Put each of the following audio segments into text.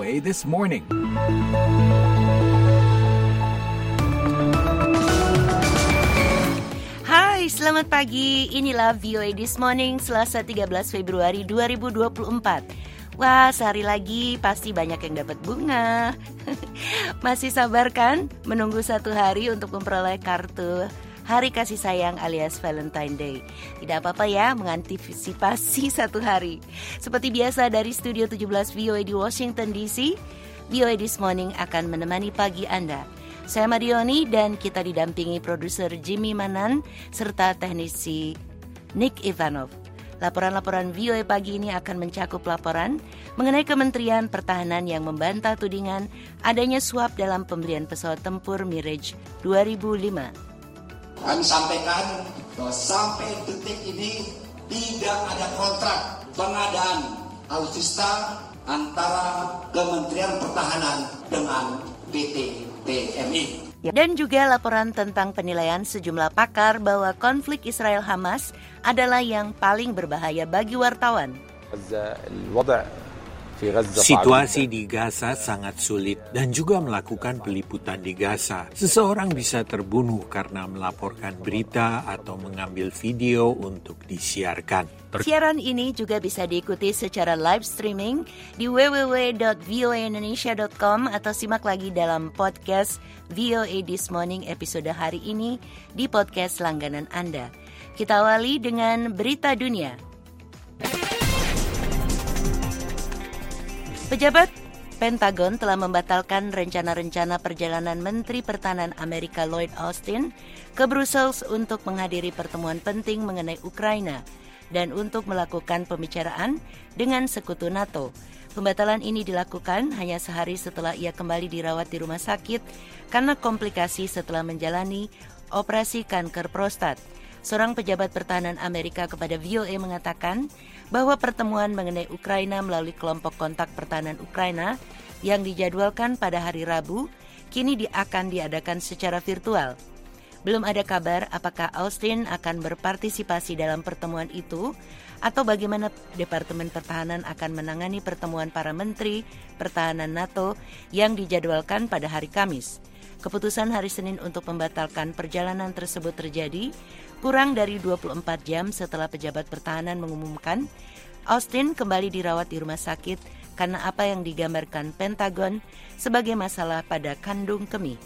VOA This Morning. Hai, selamat pagi. Inilah VOA This Morning Selasa 13 Februari 2024. Wah, sehari lagi pasti banyak yang dapat bunga. Masih sabar kan menunggu satu hari untuk memperoleh kartu Hari Kasih Sayang alias Valentine Day. Tidak apa-apa ya mengantisipasi satu hari. Seperti biasa dari Studio 17 VOA di Washington DC, VOA This Morning akan menemani pagi Anda. Saya Marioni dan kita didampingi produser Jimmy Manan serta teknisi Nick Ivanov. Laporan-laporan VOA pagi ini akan mencakup laporan mengenai Kementerian Pertahanan yang membantah tudingan adanya suap dalam pembelian pesawat tempur Mirage 2005. Kami sampaikan bahwa sampai detik ini tidak ada kontrak pengadaan alutsista antara Kementerian Pertahanan dengan PT TNI. Dan juga laporan tentang penilaian sejumlah pakar bahwa konflik Israel-Hamas adalah yang paling berbahaya bagi wartawan. Situasi di Gaza sangat sulit dan juga melakukan peliputan di Gaza. Seseorang bisa terbunuh karena melaporkan berita atau mengambil video untuk disiarkan. Siaran ini juga bisa diikuti secara live streaming di www.voaindonesia.com atau simak lagi dalam podcast VOA This Morning episode hari ini di podcast langganan Anda. Kita awali dengan berita dunia. Pejabat Pentagon telah membatalkan rencana-rencana perjalanan Menteri Pertahanan Amerika Lloyd Austin ke Brussels untuk menghadiri pertemuan penting mengenai Ukraina dan untuk melakukan pembicaraan dengan sekutu NATO. Pembatalan ini dilakukan hanya sehari setelah ia kembali dirawat di rumah sakit karena komplikasi setelah menjalani operasi kanker prostat. Seorang pejabat pertahanan Amerika kepada VOA mengatakan bahwa pertemuan mengenai Ukraina melalui kelompok kontak pertahanan Ukraina yang dijadwalkan pada hari Rabu kini akan diadakan secara virtual. Belum ada kabar apakah Austin akan berpartisipasi dalam pertemuan itu atau bagaimana Departemen Pertahanan akan menangani pertemuan para menteri pertahanan NATO yang dijadwalkan pada hari Kamis. Keputusan hari Senin untuk membatalkan perjalanan tersebut terjadi kurang dari 24 jam setelah pejabat pertahanan mengumumkan Austin kembali dirawat di rumah sakit karena apa yang digambarkan Pentagon sebagai masalah pada kandung kemih.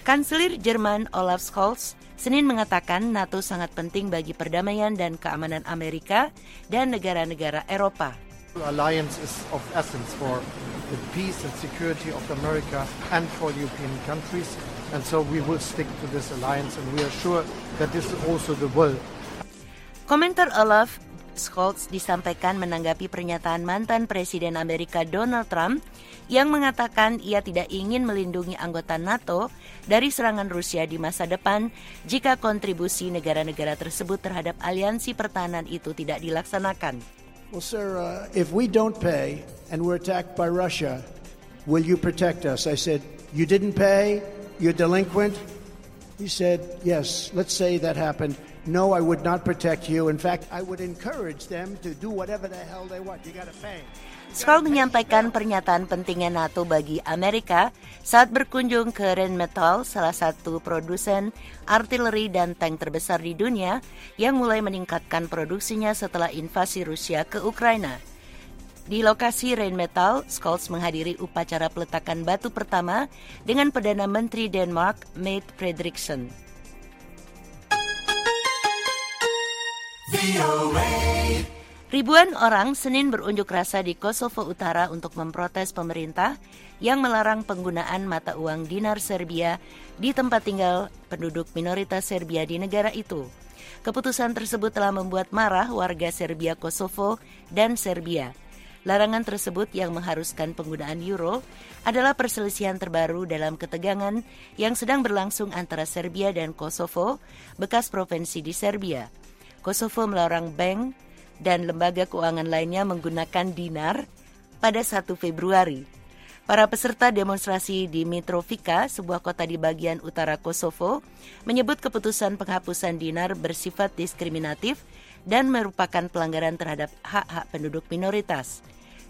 Kanselir Jerman Olaf Scholz Senin mengatakan NATO sangat penting bagi perdamaian dan keamanan Amerika dan negara-negara Eropa. The peace and security of America and for European countries. And so we will stick to this alliance and we are sure that this is also the will. Komentar Olaf Scholz disampaikan menanggapi pernyataan mantan Presiden Amerika Donald Trump yang mengatakan ia tidak ingin melindungi anggota NATO dari serangan Rusia di masa depan jika kontribusi negara-negara tersebut terhadap aliansi pertahanan itu tidak dilaksanakan. Well, sir, uh, if we don't pay and we're attacked by Russia, will you protect us? I said, You didn't pay? You're delinquent? He said, Yes, let's say that happened. No, I would not protect you. In fact, I would encourage them to do whatever the hell they want. You got to pay. Skoll menyampaikan pernyataan pentingnya NATO bagi Amerika saat berkunjung ke Rheinmetall, salah satu produsen artileri dan tank terbesar di dunia yang mulai meningkatkan produksinya setelah invasi Rusia ke Ukraina. Di lokasi Rheinmetall, Scholz menghadiri upacara peletakan batu pertama dengan Perdana Menteri Denmark, Mette Frederiksen. Ribuan orang Senin berunjuk rasa di Kosovo Utara untuk memprotes pemerintah yang melarang penggunaan mata uang dinar Serbia di tempat tinggal penduduk minoritas Serbia di negara itu. Keputusan tersebut telah membuat marah warga Serbia Kosovo dan Serbia. Larangan tersebut yang mengharuskan penggunaan euro adalah perselisihan terbaru dalam ketegangan yang sedang berlangsung antara Serbia dan Kosovo, bekas provinsi di Serbia. Kosovo melarang bank dan lembaga keuangan lainnya menggunakan dinar pada 1 Februari. Para peserta demonstrasi di Mitrovica, sebuah kota di bagian utara Kosovo, menyebut keputusan penghapusan dinar bersifat diskriminatif dan merupakan pelanggaran terhadap hak-hak penduduk minoritas.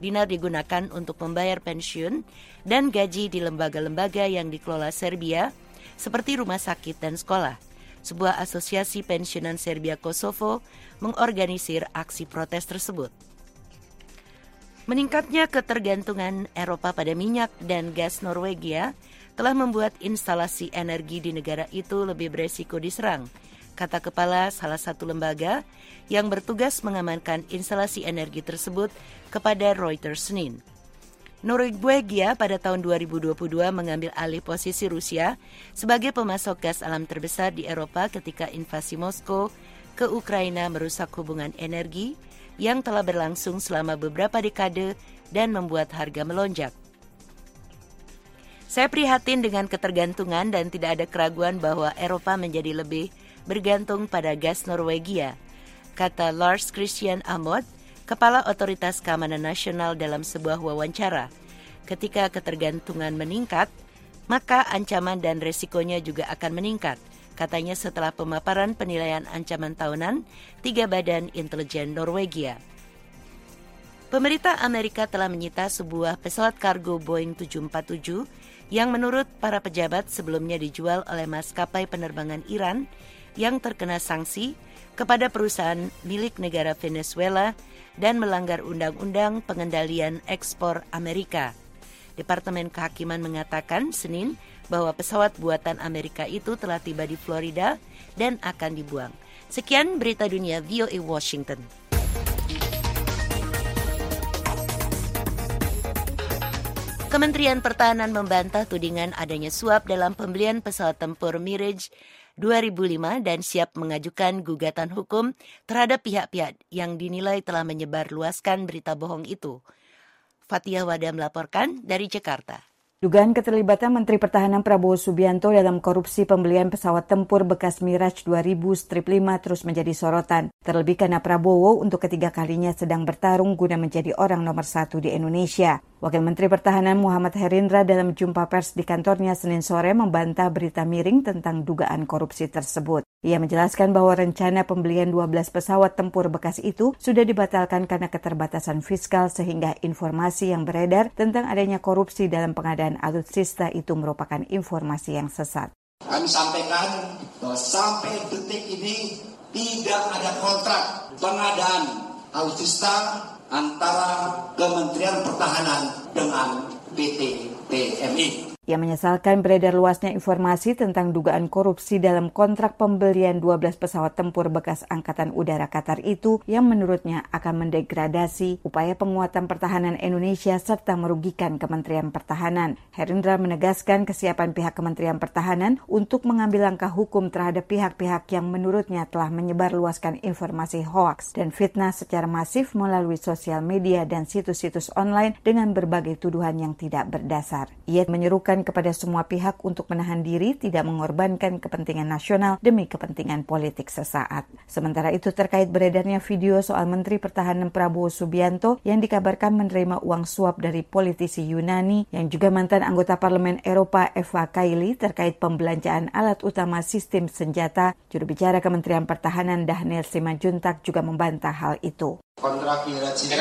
dinar digunakan untuk membayar pensiun dan gaji di lembaga-lembaga yang dikelola Serbia, seperti rumah sakit dan sekolah. Sebuah asosiasi pensiunan Serbia Kosovo mengorganisir aksi protes tersebut. Meningkatnya ketergantungan Eropa pada minyak dan gas Norwegia telah membuat instalasi energi di negara itu lebih beresiko diserang, kata kepala salah satu lembaga yang bertugas mengamankan instalasi energi tersebut kepada Reuters Senin. Norwegia pada tahun 2022 mengambil alih posisi Rusia sebagai pemasok gas alam terbesar di Eropa ketika invasi Moskow ke Ukraina merusak hubungan energi yang telah berlangsung selama beberapa dekade dan membuat harga melonjak. Saya prihatin dengan ketergantungan dan tidak ada keraguan bahwa Eropa menjadi lebih bergantung pada gas Norwegia, kata Lars Christian Amod, Kepala Otoritas Keamanan Nasional dalam sebuah wawancara. Ketika ketergantungan meningkat, maka ancaman dan resikonya juga akan meningkat, katanya setelah pemaparan penilaian ancaman tahunan tiga badan intelijen Norwegia. Pemerintah Amerika telah menyita sebuah pesawat kargo Boeing 747 yang menurut para pejabat sebelumnya dijual oleh maskapai penerbangan Iran yang terkena sanksi kepada perusahaan milik negara Venezuela dan melanggar undang-undang pengendalian ekspor Amerika. Departemen Kehakiman mengatakan Senin bahwa pesawat buatan Amerika itu telah tiba di Florida dan akan dibuang. Sekian berita dunia VOA Washington. Kementerian Pertahanan membantah tudingan adanya suap dalam pembelian pesawat tempur Mirage 2005 dan siap mengajukan gugatan hukum terhadap pihak-pihak yang dinilai telah menyebarluaskan berita bohong itu. Fatia Wada melaporkan dari Jakarta. Dugaan keterlibatan Menteri Pertahanan Prabowo Subianto dalam korupsi pembelian pesawat tempur bekas Mirage 2000 Strip 5 terus menjadi sorotan. Terlebih karena Prabowo untuk ketiga kalinya sedang bertarung guna menjadi orang nomor satu di Indonesia. Wakil Menteri Pertahanan Muhammad Herindra dalam jumpa pers di kantornya Senin sore membantah berita miring tentang dugaan korupsi tersebut. Ia menjelaskan bahwa rencana pembelian 12 pesawat tempur bekas itu sudah dibatalkan karena keterbatasan fiskal sehingga informasi yang beredar tentang adanya korupsi dalam pengadaan alutsista itu merupakan informasi yang sesat. Kami sampaikan bahwa sampai detik ini tidak ada kontrak pengadaan alutsista antara Kementerian Pertahanan dengan PT PMI. Ia menyesalkan beredar luasnya informasi tentang dugaan korupsi dalam kontrak pembelian 12 pesawat tempur bekas Angkatan Udara Qatar itu yang menurutnya akan mendegradasi upaya penguatan pertahanan Indonesia serta merugikan Kementerian Pertahanan. Herindra menegaskan kesiapan pihak Kementerian Pertahanan untuk mengambil langkah hukum terhadap pihak-pihak yang menurutnya telah menyebarluaskan informasi hoaks dan fitnah secara masif melalui sosial media dan situs-situs online dengan berbagai tuduhan yang tidak berdasar. Ia menyerukan kepada semua pihak untuk menahan diri tidak mengorbankan kepentingan nasional demi kepentingan politik sesaat. Sementara itu terkait beredarnya video soal Menteri Pertahanan Prabowo Subianto yang dikabarkan menerima uang suap dari politisi Yunani yang juga mantan anggota Parlemen Eropa Eva Kaili terkait pembelanjaan alat utama sistem senjata, juru bicara Kementerian Pertahanan Daniel Simanjuntak juga membantah hal itu. Kontrak Miraj ini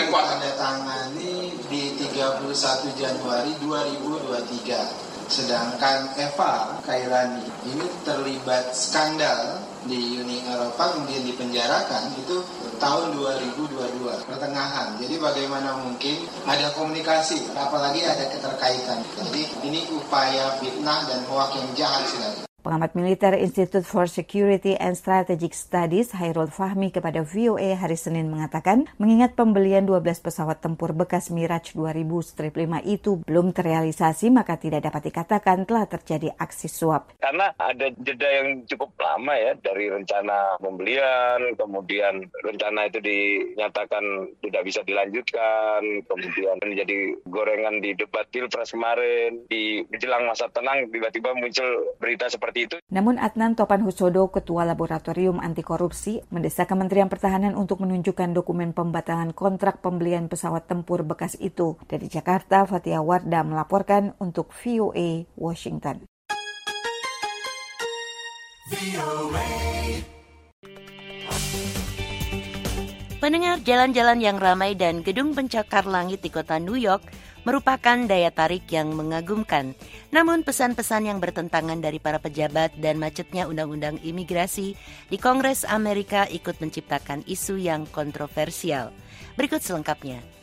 tangani di 31 Januari 2023. Sedangkan Eva Kairani ini terlibat skandal di Uni Eropa kemudian dipenjarakan itu tahun 2022 pertengahan. Jadi bagaimana mungkin ada komunikasi apalagi ada keterkaitan. Jadi ini upaya fitnah dan hoak yang jahat sekali. Pengamat militer Institute for Security and Strategic Studies Hairul Fahmi kepada VOA hari Senin mengatakan, mengingat pembelian 12 pesawat tempur bekas Mirage 2000 Strip 5 itu belum terrealisasi, maka tidak dapat dikatakan telah terjadi aksi suap. Karena ada jeda yang cukup lama ya dari rencana pembelian, kemudian rencana itu dinyatakan tidak bisa dilanjutkan, kemudian menjadi gorengan di debat Pilpres kemarin, di menjelang masa tenang tiba-tiba muncul berita seperti seperti itu. Namun Adnan Topan Husodo, Ketua Laboratorium Anti Korupsi, mendesak Kementerian Pertahanan untuk menunjukkan dokumen pembatalan kontrak pembelian pesawat tempur bekas itu. Dari Jakarta, Fatia Warda melaporkan untuk VOA Washington. Pendengar jalan-jalan yang ramai dan gedung pencakar langit di kota New York merupakan daya tarik yang mengagumkan. Namun pesan-pesan yang bertentangan dari para pejabat dan macetnya undang-undang imigrasi di Kongres Amerika ikut menciptakan isu yang kontroversial. Berikut selengkapnya.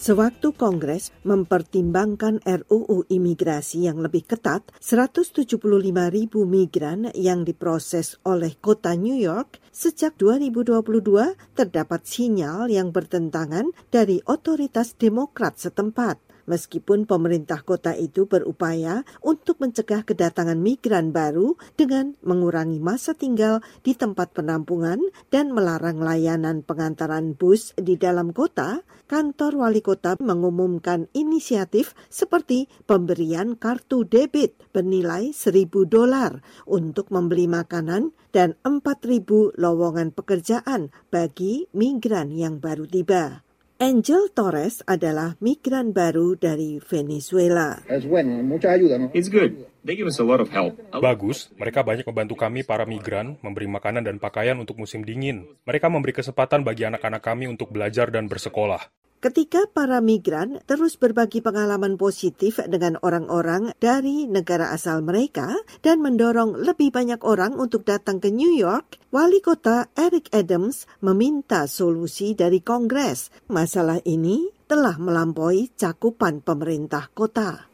Sewaktu Kongres mempertimbangkan RUU imigrasi yang lebih ketat, 175 ribu migran yang diproses oleh kota New York sejak 2022 terdapat sinyal yang bertentangan dari otoritas demokrat setempat meskipun pemerintah kota itu berupaya untuk mencegah kedatangan migran baru dengan mengurangi masa tinggal di tempat penampungan dan melarang layanan pengantaran bus di dalam kota, kantor wali kota mengumumkan inisiatif seperti pemberian kartu debit bernilai 1000 dolar untuk membeli makanan dan 4000 lowongan pekerjaan bagi migran yang baru tiba. Angel Torres adalah migran baru dari Venezuela. It's good. They give us a lot of help. Bagus, mereka banyak membantu kami para migran, memberi makanan dan pakaian untuk musim dingin. Mereka memberi kesempatan bagi anak-anak kami untuk belajar dan bersekolah. Ketika para migran terus berbagi pengalaman positif dengan orang-orang dari negara asal mereka dan mendorong lebih banyak orang untuk datang ke New York, Wali Kota Eric Adams meminta solusi dari Kongres. Masalah ini telah melampaui cakupan pemerintah kota.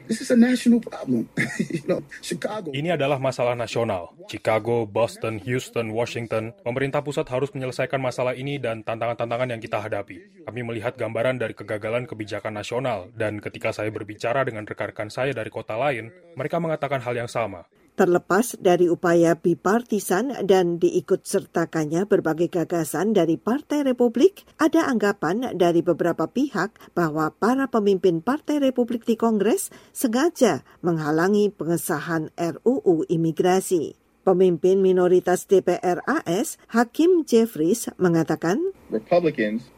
Ini adalah masalah nasional. Chicago, Boston, Houston, Washington, pemerintah pusat harus menyelesaikan masalah ini dan tantangan-tantangan yang kita hadapi. Kami melihat gambaran dari kegagalan kebijakan nasional, dan ketika saya berbicara dengan rekan-rekan saya dari kota lain, mereka mengatakan hal yang sama. Terlepas dari upaya bipartisan dan diikut sertakannya berbagai gagasan dari Partai Republik, ada anggapan dari beberapa pihak bahwa para pemimpin Partai Republik di Kongres sengaja menghalangi pengesahan RUU imigrasi. Pemimpin minoritas DPR AS, Hakim Jeffries, mengatakan, Republicans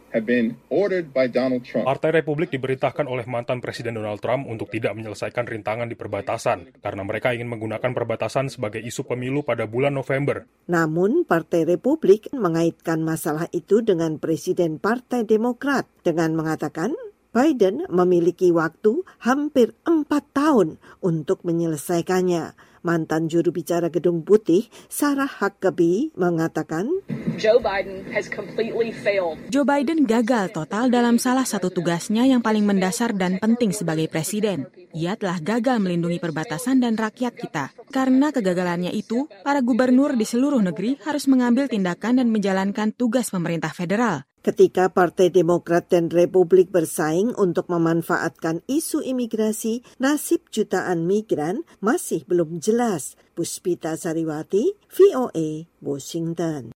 Partai Republik diberintahkan oleh mantan Presiden Donald Trump untuk tidak menyelesaikan rintangan di perbatasan karena mereka ingin menggunakan perbatasan sebagai isu pemilu pada bulan November. Namun, Partai Republik mengaitkan masalah itu dengan Presiden Partai Demokrat dengan mengatakan Biden memiliki waktu hampir empat tahun untuk menyelesaikannya Mantan juru bicara Gedung Putih, Sarah Huckabee, mengatakan, Joe Biden has completely failed. Joe Biden gagal total dalam salah satu tugasnya yang paling mendasar dan penting sebagai presiden. Ia telah gagal melindungi perbatasan dan rakyat kita. Karena kegagalannya itu, para gubernur di seluruh negeri harus mengambil tindakan dan menjalankan tugas pemerintah federal. Ketika Partai Demokrat dan Republik bersaing untuk memanfaatkan isu imigrasi, nasib jutaan migran masih belum jelas. Puspita Sariwati, VOA, Washington.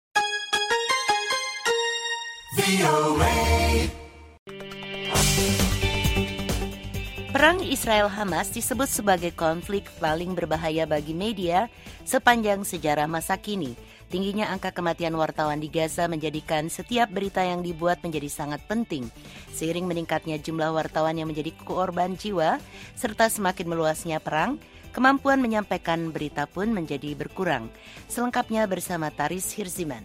Perang Israel-Hamas disebut sebagai konflik paling berbahaya bagi media sepanjang sejarah masa kini. Tingginya angka kematian wartawan di Gaza menjadikan setiap berita yang dibuat menjadi sangat penting. Seiring meningkatnya jumlah wartawan yang menjadi korban jiwa, serta semakin meluasnya perang, kemampuan menyampaikan berita pun menjadi berkurang. Selengkapnya bersama Taris Hirziman.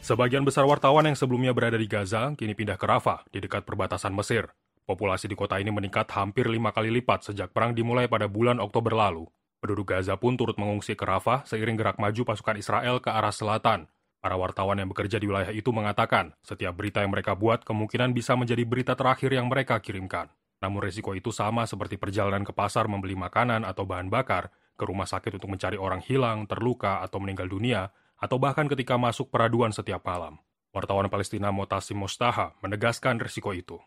Sebagian besar wartawan yang sebelumnya berada di Gaza kini pindah ke Rafah, di dekat perbatasan Mesir. Populasi di kota ini meningkat hampir lima kali lipat sejak perang dimulai pada bulan Oktober lalu. Penduduk Gaza pun turut mengungsi ke Rafah seiring gerak maju pasukan Israel ke arah selatan. Para wartawan yang bekerja di wilayah itu mengatakan, setiap berita yang mereka buat kemungkinan bisa menjadi berita terakhir yang mereka kirimkan. Namun resiko itu sama seperti perjalanan ke pasar membeli makanan atau bahan bakar, ke rumah sakit untuk mencari orang hilang, terluka, atau meninggal dunia, atau bahkan ketika masuk peraduan setiap malam. Wartawan Palestina Motasim Mustaha menegaskan resiko itu.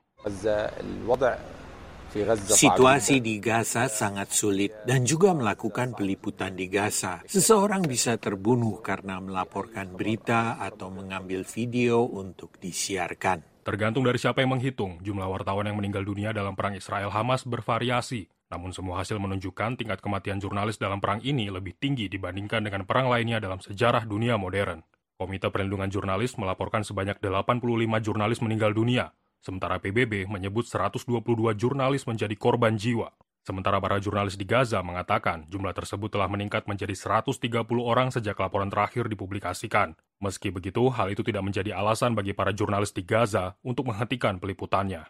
Situasi di Gaza sangat sulit dan juga melakukan peliputan di Gaza. Seseorang bisa terbunuh karena melaporkan berita atau mengambil video untuk disiarkan. Tergantung dari siapa yang menghitung, jumlah wartawan yang meninggal dunia dalam perang Israel-Hamas bervariasi. Namun semua hasil menunjukkan tingkat kematian jurnalis dalam perang ini lebih tinggi dibandingkan dengan perang lainnya dalam sejarah dunia modern. Komite Perlindungan Jurnalis melaporkan sebanyak 85 jurnalis meninggal dunia, Sementara PBB menyebut 122 jurnalis menjadi korban jiwa. Sementara para jurnalis di Gaza mengatakan jumlah tersebut telah meningkat menjadi 130 orang sejak laporan terakhir dipublikasikan. Meski begitu, hal itu tidak menjadi alasan bagi para jurnalis di Gaza untuk menghentikan peliputannya.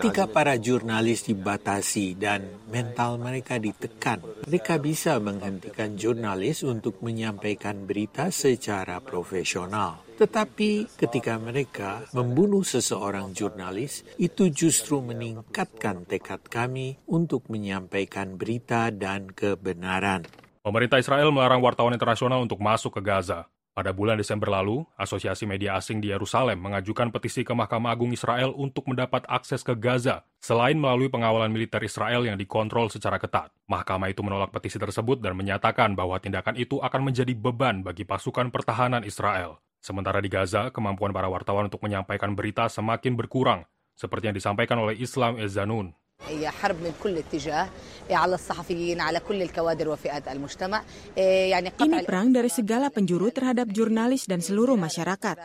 Ketika para jurnalis dibatasi dan mental mereka ditekan, mereka bisa menghentikan jurnalis untuk menyampaikan berita secara profesional. Tetapi ketika mereka membunuh seseorang jurnalis, itu justru meningkatkan tekad kami untuk menyampaikan berita dan kebenaran. Pemerintah Israel melarang wartawan internasional untuk masuk ke Gaza. Pada bulan Desember lalu, Asosiasi Media Asing di Yerusalem mengajukan petisi ke Mahkamah Agung Israel untuk mendapat akses ke Gaza, selain melalui pengawalan militer Israel yang dikontrol secara ketat. Mahkamah itu menolak petisi tersebut dan menyatakan bahwa tindakan itu akan menjadi beban bagi pasukan pertahanan Israel. Sementara di Gaza, kemampuan para wartawan untuk menyampaikan berita semakin berkurang, seperti yang disampaikan oleh Islam Ezanun. هي حرب من كل اتجاه على الصحفيين على كل الكوادر وفئات المجتمع يعني Ini perang dari segala penjuru terhadap jurnalis dan seluruh masyarakat.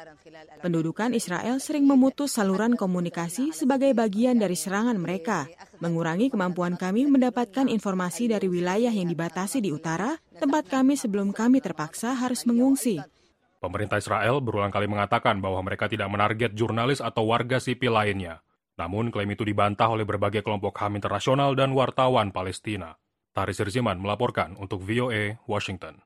Pendudukan Israel sering memutus saluran komunikasi sebagai bagian dari serangan mereka, mengurangi kemampuan kami mendapatkan informasi dari wilayah yang dibatasi di utara, tempat kami sebelum kami terpaksa harus mengungsi. Pemerintah Israel berulang kali mengatakan bahwa mereka tidak menarget jurnalis atau warga sipil lainnya. Namun klaim itu dibantah oleh berbagai kelompok HAM internasional dan wartawan Palestina. Taris Sirziman melaporkan untuk VOA Washington.